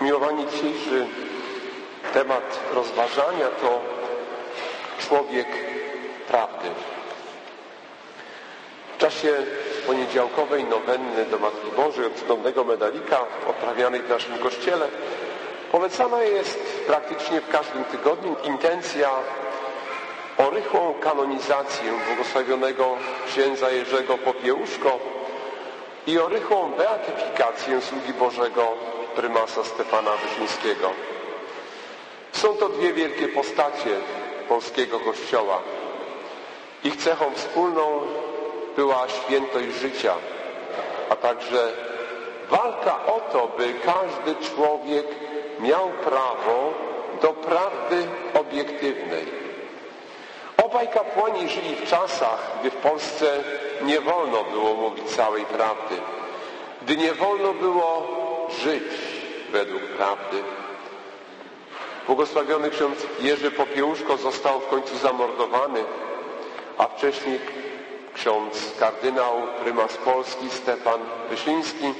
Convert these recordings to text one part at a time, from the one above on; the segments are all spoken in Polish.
Miłowani, dzisiejszy temat rozważania to człowiek prawdy. W czasie poniedziałkowej nowenny do Matki Bożej od cudownego medalika odprawianej w naszym kościele polecana jest praktycznie w każdym tygodniu intencja o rychłą kanonizację błogosławionego księdza Jerzego Popiełuszko i o rychłą beatyfikację sługi Bożego prymasa Stefana Wyszyńskiego. Są to dwie wielkie postacie polskiego Kościoła. Ich cechą wspólną była świętość życia, a także walka o to, by każdy człowiek miał prawo do prawdy obiektywnej. Obaj kapłani żyli w czasach, gdy w Polsce nie wolno było mówić całej prawdy, gdy nie wolno było żyć według prawdy. Błogosławiony ksiądz Jerzy Popiełuszko został w końcu zamordowany, a wcześniej ksiądz kardynał prymas Polski Stefan Wyszyński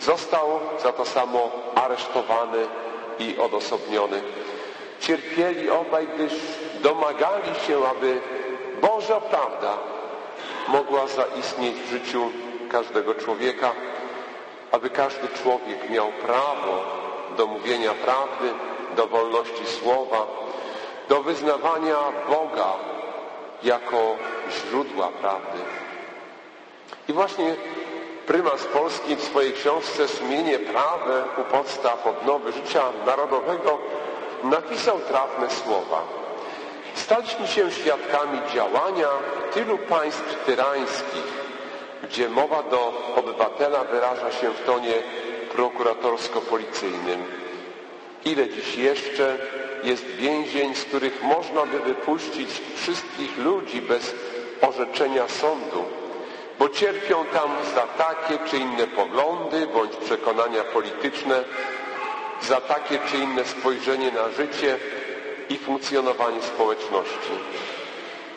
został za to samo aresztowany i odosobniony. Cierpieli obaj, gdyż domagali się, aby Boża prawda mogła zaistnieć w życiu każdego człowieka, aby każdy człowiek miał prawo do mówienia prawdy, do wolności słowa, do wyznawania Boga jako źródła prawdy. I właśnie prymas Polski w swojej książce Sumienie prawe u podstaw odnowy życia narodowego napisał trafne słowa. Staliśmy się świadkami działania tylu państw tyrańskich, gdzie mowa do obywatela wyraża się w tonie prokuratorsko-policyjnym. Ile dziś jeszcze jest więzień, z których można by wypuścić wszystkich ludzi bez orzeczenia sądu, bo cierpią tam za takie czy inne poglądy bądź przekonania polityczne, za takie czy inne spojrzenie na życie i funkcjonowanie społeczności.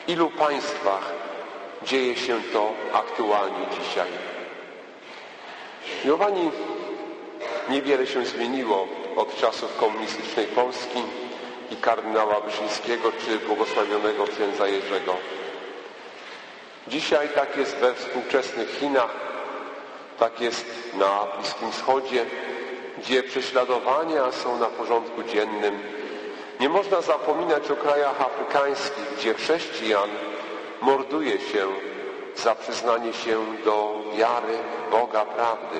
Ilu państwach dzieje się to aktualnie dzisiaj? Miłowani, niewiele się zmieniło od czasów komunistycznej Polski i kardynała Wyszyńskiego czy błogosławionego księdza Jerzego. Dzisiaj tak jest we współczesnych Chinach, tak jest na Bliskim Wschodzie, gdzie prześladowania są na porządku dziennym. Nie można zapominać o krajach afrykańskich, gdzie chrześcijan morduje się za przyznanie się do wiary Boga prawdy.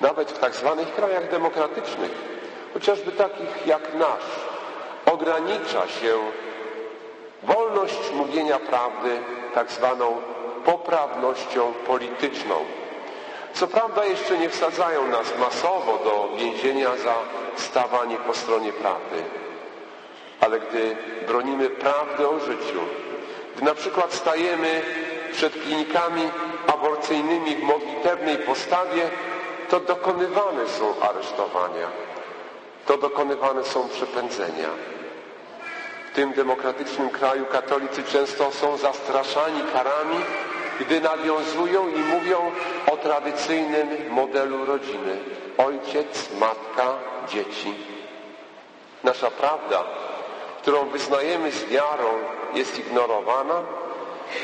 Nawet w tak zwanych krajach demokratycznych, chociażby takich jak nasz, ogranicza się wolność mówienia prawdy tak zwaną poprawnością polityczną. Co prawda jeszcze nie wsadzają nas masowo do więzienia za stawanie po stronie prawdy. Ale gdy bronimy prawdy o życiu, na przykład stajemy przed klinikami aborcyjnymi w modlitewnej postawie, to dokonywane są aresztowania, to dokonywane są przepędzenia. W tym demokratycznym kraju katolicy często są zastraszani karami, gdy nawiązują i mówią o tradycyjnym modelu rodziny. Ojciec, matka, dzieci. Nasza prawda, którą wyznajemy z wiarą, jest ignorowana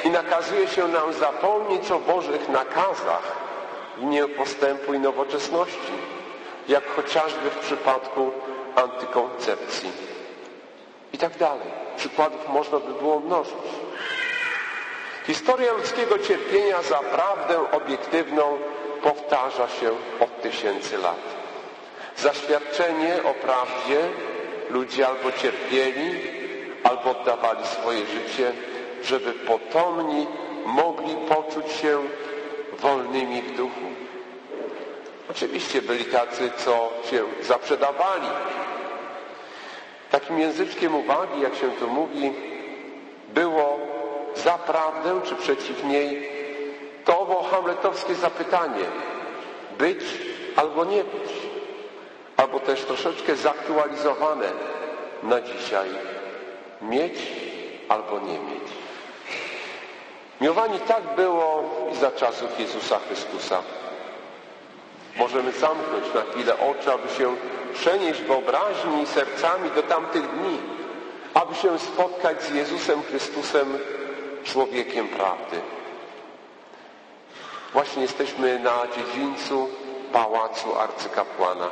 i nakazuje się nam zapomnieć o Bożych nakazach w imię postępu i nowoczesności, jak chociażby w przypadku antykoncepcji. I tak dalej. Przykładów można by było mnożyć. Historia ludzkiego cierpienia za prawdę obiektywną powtarza się od tysięcy lat. Zaświadczenie o prawdzie ludzie albo cierpieli, albo oddawali swoje życie, żeby potomni mogli poczuć się wolnymi w duchu. Oczywiście byli tacy, co się zaprzedawali. Takim języczkiem uwagi, jak się to mówi, było za prawdę czy przeciw niej to owo hamletowskie zapytanie być albo nie być. Albo też troszeczkę zaktualizowane na dzisiaj mieć albo nie mieć. Miłowani tak było i za czasów Jezusa Chrystusa. Możemy zamknąć na chwilę oczy, aby się przenieść wyobraźni i sercami do tamtych dni, aby się spotkać z Jezusem Chrystusem, człowiekiem prawdy. Właśnie jesteśmy na dziedzińcu pałacu arcykapłana.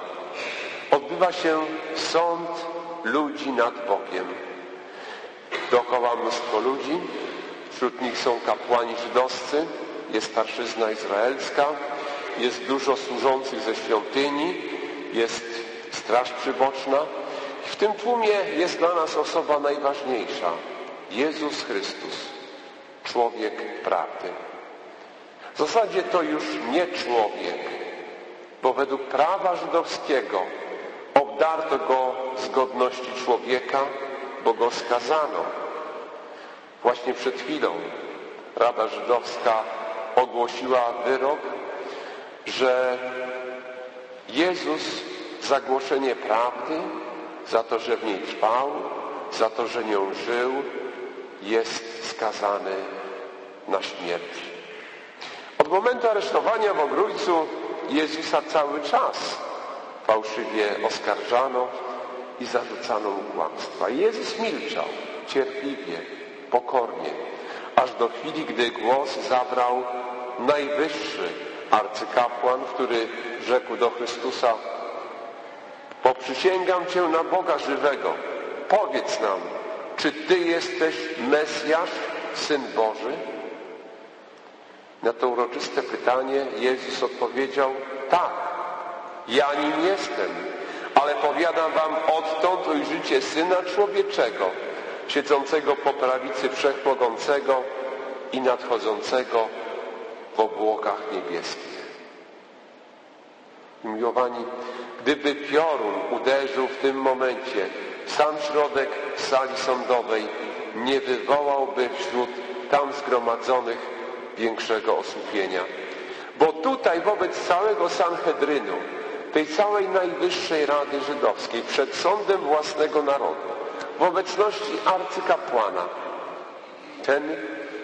Odbywa się sąd ludzi nad Bogiem. Dookoła mnóstwo ludzi, wśród nich są kapłani żydowscy, jest starszyzna izraelska, jest dużo służących ze świątyni, jest straż przyboczna. I w tym tłumie jest dla nas osoba najważniejsza. Jezus Chrystus, człowiek prawdy. W zasadzie to już nie człowiek, bo według prawa żydowskiego obdarto go z godności człowieka, bo go skazano. Właśnie przed chwilą Rada Żydowska ogłosiła wyrok, że Jezus za głoszenie prawdy, za to, że w niej trwał, za to, że nią żył, jest skazany na śmierć. Od momentu aresztowania w Ogrójcu Jezusa cały czas fałszywie oskarżano i zarzucano mu kłamstwa. Jezus milczał cierpliwie, pokornie, aż do chwili, gdy głos zabrał najwyższy arcykapłan, który rzekł do Chrystusa Poprzysięgam Cię na Boga żywego. Powiedz nam, czy Ty jesteś Mesjasz, Syn Boży? Na to uroczyste pytanie Jezus odpowiedział, tak, ja nim jestem, ale powiadam wam, odtąd ujrzycie Syna Człowieczego, siedzącego po prawicy Wszechmogącego i nadchodzącego w obłokach niebieskich. Miłowani, gdyby piorun uderzył w tym momencie w sam środek sali sądowej, nie wywołałby wśród tam zgromadzonych większego osłupienia. Bo tutaj wobec całego Sanhedrynu, tej całej najwyższej Rady Żydowskiej, przed sądem własnego narodu, w obecności arcykapłana, ten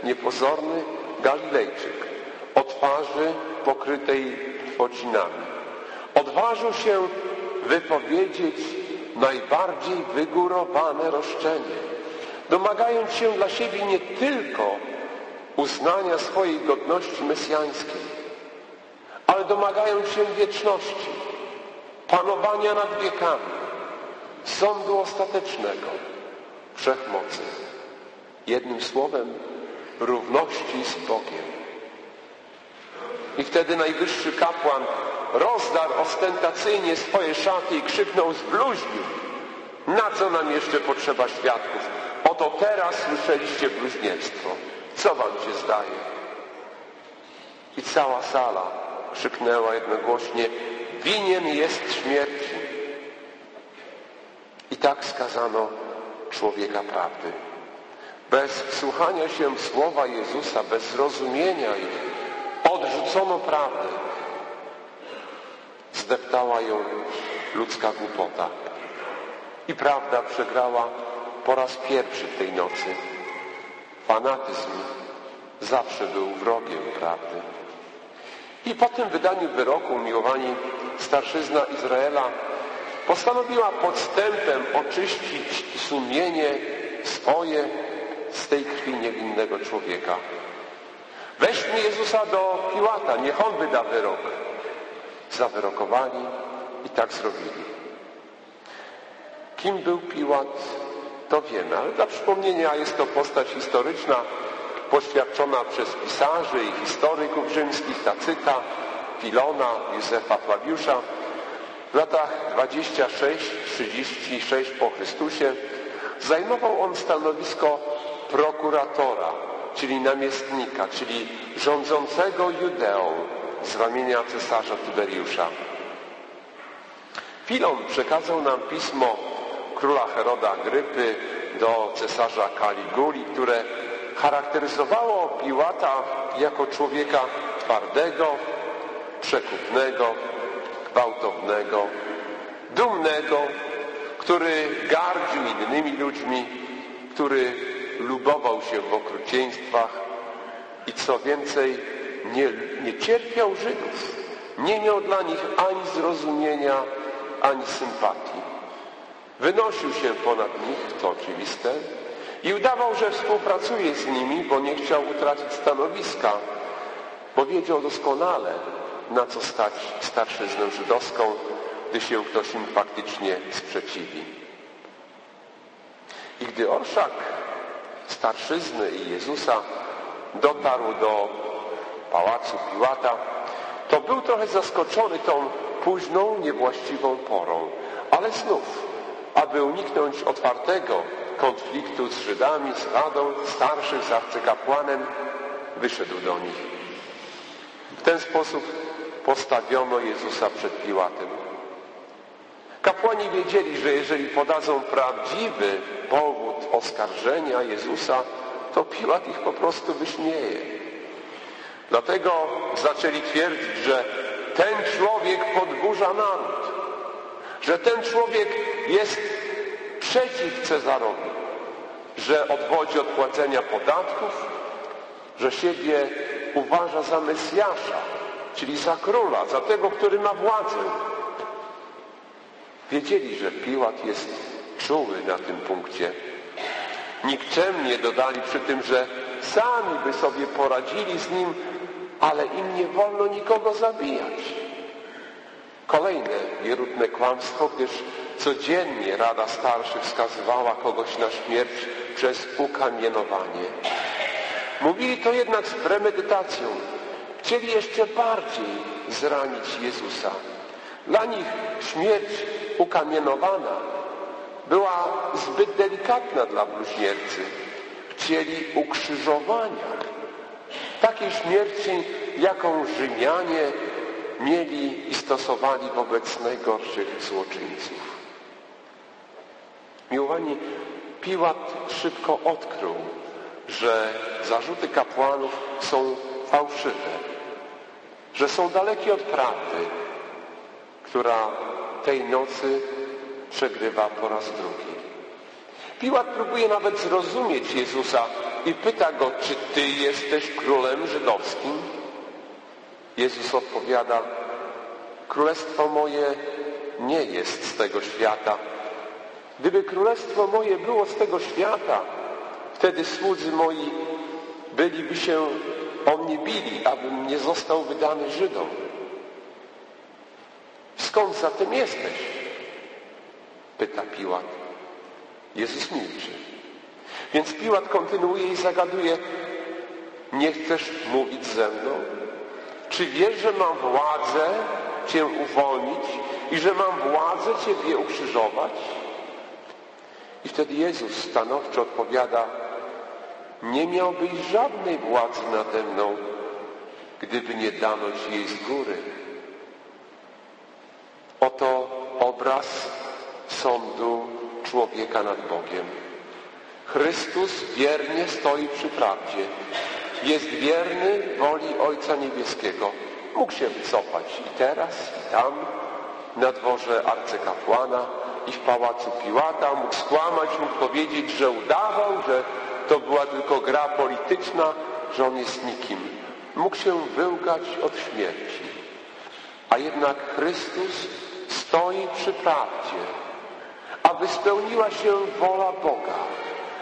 niepozorny Galilejczyk o twarzy pokrytej pocinami odważył się wypowiedzieć najbardziej wygórowane roszczenie, domagając się dla siebie nie tylko uznania swojej godności mesjańskiej, ale domagając się wieczności, panowania nad wiekami, sądu ostatecznego, wszechmocy. Jednym słowem, równości z Bogiem. I wtedy najwyższy kapłan rozdarł ostentacyjnie swoje szaty i krzyknął zbluźnił. Na co nam jeszcze potrzeba świadków? Oto teraz słyszeliście bluźnierstwo. Co wam się zdaje? I cała sala krzyknęła jednogłośnie, winien jest śmierci. Tak skazano człowieka prawdy. Bez wsłuchania się w słowa Jezusa, bez zrozumienia ich, odrzucono prawdę. Zdeptała ją ludzka głupota. I prawda przegrała po raz pierwszy tej nocy. Fanatyzm zawsze był wrogiem prawdy. I po tym wydaniu wyroku, miłowani starszyzna Izraela postanowiła podstępem oczyścić sumienie swoje z tej krwi niewinnego człowieka. Weźmy Jezusa do Piłata, niech on wyda wyrok. Zawyrokowali i tak zrobili. Kim był Piłat, to wiemy, ale dla przypomnienia jest to postać historyczna, poświadczona przez pisarzy i historyków rzymskich, Tacyta, Filona, Józefa Flawiusza. W latach 26-36 po Chrystusie zajmował on stanowisko prokuratora, czyli namiestnika, czyli rządzącego Judeą z ramienia cesarza Tyberiusza. Filon przekazał nam pismo króla Heroda Grypy do cesarza Kaliguli, które charakteryzowało Piłata jako człowieka twardego, przekupnego, gwałtownego, dumnego, który gardził innymi ludźmi, który lubował się w okrucieństwach i co więcej, nie, nie cierpiał Żydów, nie miał dla nich ani zrozumienia, ani sympatii. Wynosił się ponad nich, to oczywiste, i udawał, że współpracuje z nimi, bo nie chciał utracić stanowiska, bo wiedział doskonale, na co stać starszyznę żydowską, gdy się ktoś im faktycznie sprzeciwi. I gdy orszak starszyzny i Jezusa dotarł do pałacu Piłata, to był trochę zaskoczony tą późną, niewłaściwą porą, ale znów, aby uniknąć otwartego konfliktu z Żydami, z Radą starszych, z arcykapłanem, wyszedł do nich. W ten sposób postawiono Jezusa przed Piłatem. Kapłani wiedzieli, że jeżeli podadzą prawdziwy powód oskarżenia Jezusa, to Piłat ich po prostu wyśmieje. Dlatego zaczęli twierdzić, że ten człowiek podburza naród, że ten człowiek jest przeciw Cezarowi, że odwodzi od płacenia podatków, że siebie uważa za Mesjasza, czyli za króla, za tego, który ma władzę. Wiedzieli, że Piłat jest czuły na tym punkcie. Nikczemnie dodali przy tym, że sami by sobie poradzili z nim, ale im nie wolno nikogo zabijać. Kolejne wierutne kłamstwo, gdyż codziennie Rada Starszych wskazywała kogoś na śmierć przez ukamienowanie. Mówili to jednak z premedytacją. Chcieli jeszcze bardziej zranić Jezusa. Dla nich śmierć ukamienowana była zbyt delikatna dla bluźniercy. Chcieli ukrzyżowania. Takiej śmierci, jaką Rzymianie mieli i stosowali wobec najgorszych złoczyńców. Miłowani, Piłat szybko odkrył, że zarzuty kapłanów są fałszywe, że są dalekie od prawdy, która tej nocy przegrywa po raz drugi. Piłat próbuje nawet zrozumieć Jezusa i pyta go, czy Ty jesteś królem żydowskim? Jezus odpowiada, królestwo moje nie jest z tego świata. Gdyby królestwo moje było z tego świata, wtedy słudzy moi byliby się o mnie bili, abym nie został wydany Żydom. Skąd zatem jesteś? Pyta Piłat. Jezus milczy. Więc Piłat kontynuuje i zagaduje, nie chcesz mówić ze mną? Czy wiesz, że mam władzę Cię uwolnić i że mam władzę Ciebie ukrzyżować? I wtedy Jezus stanowczo odpowiada, nie miałbyś żadnej władzy nade mną, gdyby nie dano Ci jej z góry. Oto obraz sądu człowieka nad Bogiem. Chrystus wiernie stoi przy prawdzie. Jest wierny woli Ojca Niebieskiego. Mógł się wycofać i teraz, i tam, na dworze arcykapłana i w pałacu Piłata. Mógł skłamać, mógł powiedzieć, że udawał, że to była tylko gra polityczna, że on jest nikim. Mógł się wyłgać od śmierci. A jednak Chrystus stoi przy prawdzie, aby spełniła się wola Boga,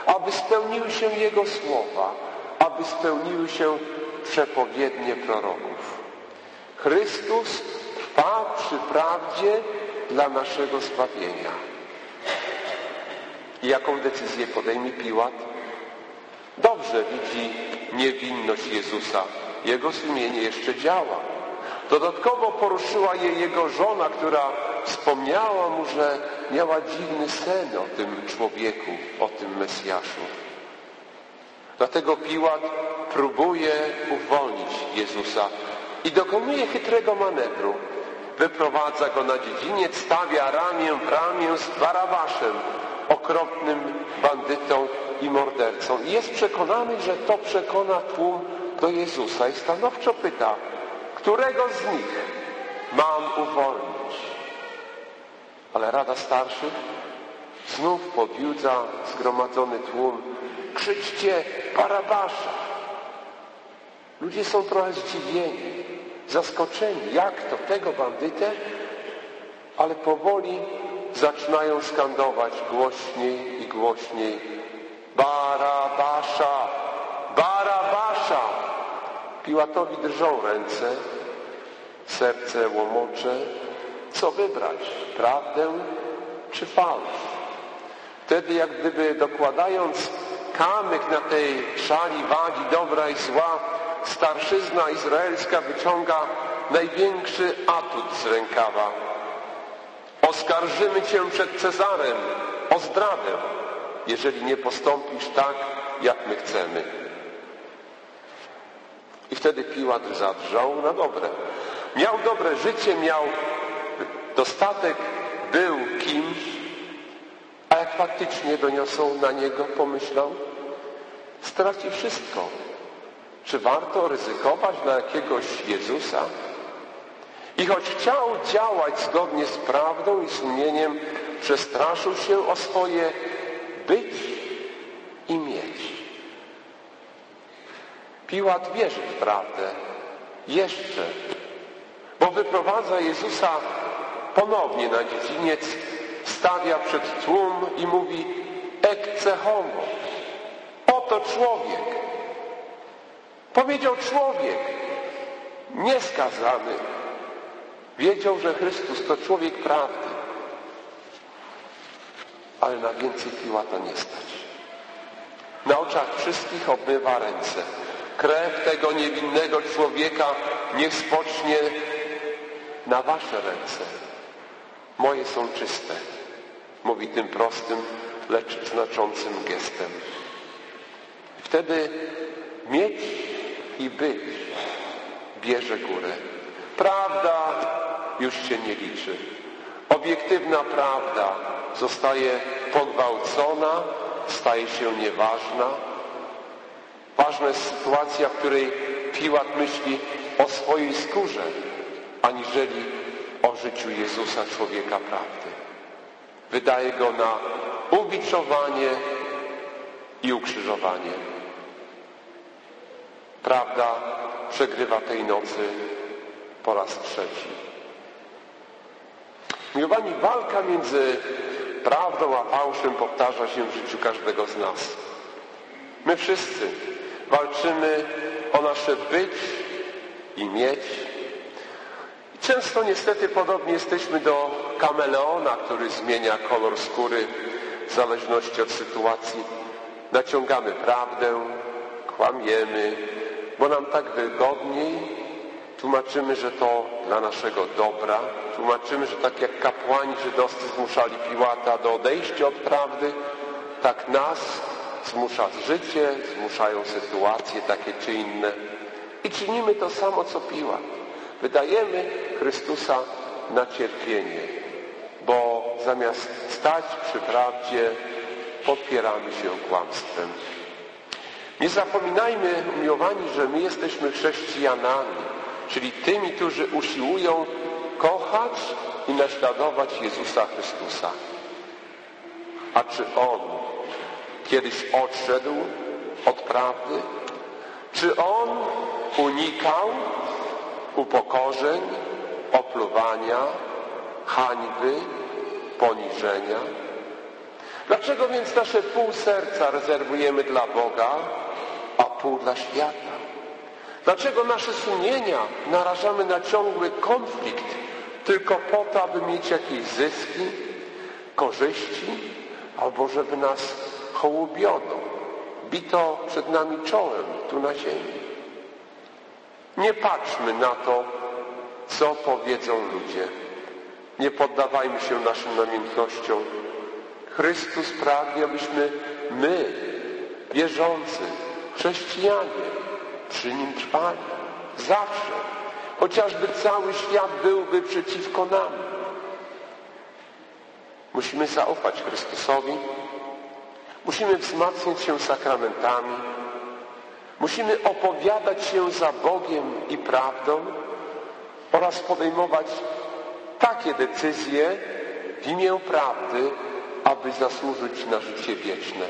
aby spełniły się Jego słowa, aby spełniły się przepowiednie proroków. Chrystus trwa przy prawdzie dla naszego zbawienia. I jaką decyzję podejmie Piłat? Dobrze widzi niewinność Jezusa. Jego sumienie jeszcze działa. Dodatkowo poruszyła je jego żona, która wspomniała mu, że miała dziwny sen o tym człowieku, o tym Mesjaszu. Dlatego Piłat próbuje uwolnić Jezusa i dokonuje chytrego manewru. Wyprowadza go na dziedziniec, stawia ramię w ramię z Barabaszem, okropnym bandytą i mordercą. I jest przekonany, że to przekona tłum do Jezusa i stanowczo pyta, którego z nich mam uwolnić? Ale Rada Starszych znów podjudza zgromadzony tłum. Krzyczcie Barabasza. Ludzie są trochę zdziwieni. zaskoczeni. Jak to? Tego bandytę? Ale powoli zaczynają skandować głośniej i głośniej Barabasza! Barabasza! Piłatowi drżą ręce, serce łomocze. Co wybrać? Prawdę czy fałsz? Wtedy jak gdyby dokładając kamyk na tej szali wagi dobra i zła, starszyzna izraelska wyciąga największy atut z rękawa. Oskarżymy Cię przed Cezarem o zdradę, jeżeli nie postąpisz tak, jak my chcemy. I wtedy Piłat zadrżał na dobre. Miał dobre życie, miał dostatek, był kimś, a jak faktycznie doniosą na niego, pomyślał, straci wszystko. Czy warto ryzykować dla jakiegoś Jezusa? I choć chciał działać zgodnie z prawdą i sumieniem, przestraszył się o swoje być i mieć. Piłat wierzy w prawdę. Jeszcze. Bo wyprowadza Jezusa ponownie na dziedziniec, stawia przed tłum i mówi ekce homo. Oto człowiek. Powiedział człowiek, nieskazany. Wiedział, że Chrystus to człowiek prawdy. Ale na więcej Piłata nie stać. Na oczach wszystkich obmywa ręce. Krew tego niewinnego człowieka niech spocznie na wasze ręce. Moje są czyste, mówi tym prostym, lecz znaczącym gestem. Wtedy mieć i być bierze górę. Prawda już się nie liczy. Obiektywna prawda zostaje pogwałcona, staje się nieważna. Ważna jest sytuacja, w której Piłat myśli o swojej skórze, aniżeli o życiu Jezusa, człowieka prawdy. Wydaje go na ubiczowanie i ukrzyżowanie. Prawda przegrywa tej nocy po raz trzeci. Miłowani, walka między prawdą a fałszem powtarza się w życiu każdego z nas. My wszyscy walczymy o nasze być i mieć. Często niestety podobnie jesteśmy do kameleona, który zmienia kolor skóry w zależności od sytuacji. Naciągamy prawdę, kłamiemy, bo nam tak wygodniej. Tłumaczymy, że to dla naszego dobra. Tłumaczymy, że tak jak kapłani żydowscy zmuszali Piłata do odejścia od prawdy, tak nas zmusza życie, zmuszają sytuacje takie czy inne. I czynimy to samo, co Piłat. Wydajemy Chrystusa na cierpienie, bo zamiast stać przy prawdzie, podpieramy się kłamstwem. Nie zapominajmy, umiłowani, że my jesteśmy chrześcijanami, czyli tymi, którzy usiłują kochać i naśladować Jezusa Chrystusa. A czy On kiedyś odszedł od prawdy? Czy On unikał upokorzeń, opluwania, hańby, poniżenia? Dlaczego więc nasze pół serca rezerwujemy dla Boga, a pół dla świata? Dlaczego nasze sumienia narażamy na ciągły konflikt tylko po to, aby mieć jakieś zyski, korzyści, albo żeby nas hołubiono, bito przed nami czołem tu na ziemi? Nie patrzmy na to, co powiedzą ludzie. Nie poddawajmy się naszym namiętnościom. Chrystus pragnie, abyśmy my, wierzący, chrześcijanie, przy Nim trwali. Zawsze. Chociażby cały świat byłby przeciwko nam. Musimy zaufać Chrystusowi. Musimy wzmacniać się sakramentami. Musimy opowiadać się za Bogiem i prawdą oraz podejmować takie decyzje w imię prawdy, aby zasłużyć na życie wieczne.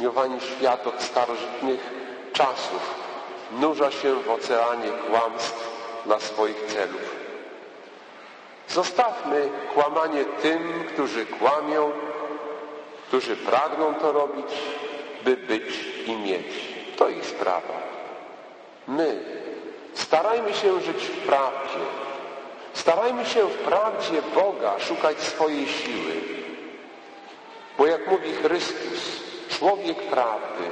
Miłowani świat od starożytnych czasów nurza się w oceanie kłamstw dla swoich celów. Zostawmy kłamanie tym, którzy kłamią, którzy pragną to robić, by być i mieć. To ich sprawa. My starajmy się żyć w prawdzie. Starajmy się w prawdzie Boga szukać swojej siły. Bo jak mówi Chrystus, człowiek prawdy,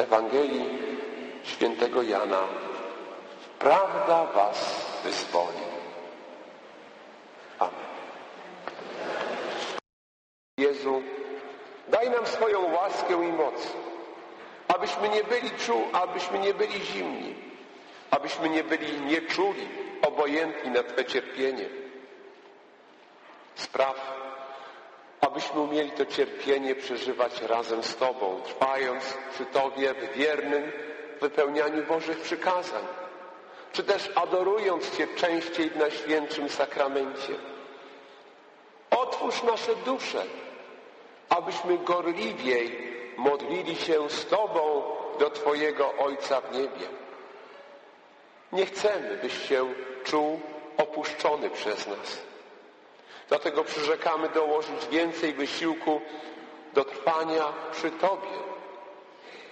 Ewangelii świętego Jana, prawda was wyzwoli. Amen. Jezu, daj nam swoją łaskę i moc, abyśmy nie byli czu, abyśmy nie byli zimni, abyśmy nie byli nieczuli, obojętni na Twe cierpienie. Spraw, abyśmy umieli to cierpienie przeżywać razem z Tobą, trwając przy Tobie w wiernym wypełnianiu Bożych przykazań, czy też adorując Cię częściej w Najświętszym Sakramencie. Otwórz nasze dusze, abyśmy gorliwiej modlili się z Tobą do Twojego Ojca w niebie. Nie chcemy, byś się czuł opuszczony przez nas. Dlatego przyrzekamy dołożyć więcej wysiłku do trwania przy Tobie,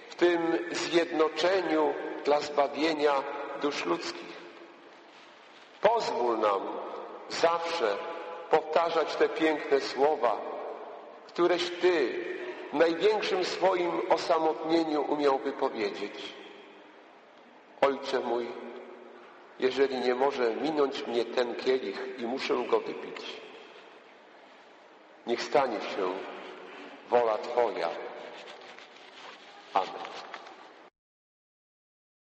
w tym zjednoczeniu dla zbawienia dusz ludzkich. Pozwól nam zawsze powtarzać te piękne słowa, któreś Ty w największym swoim osamotnieniu umiał wypowiedzieć. Ojcze mój, jeżeli nie może minąć mnie ten kielich i muszę go wypić, niech stanie się wola Twoja. Amen.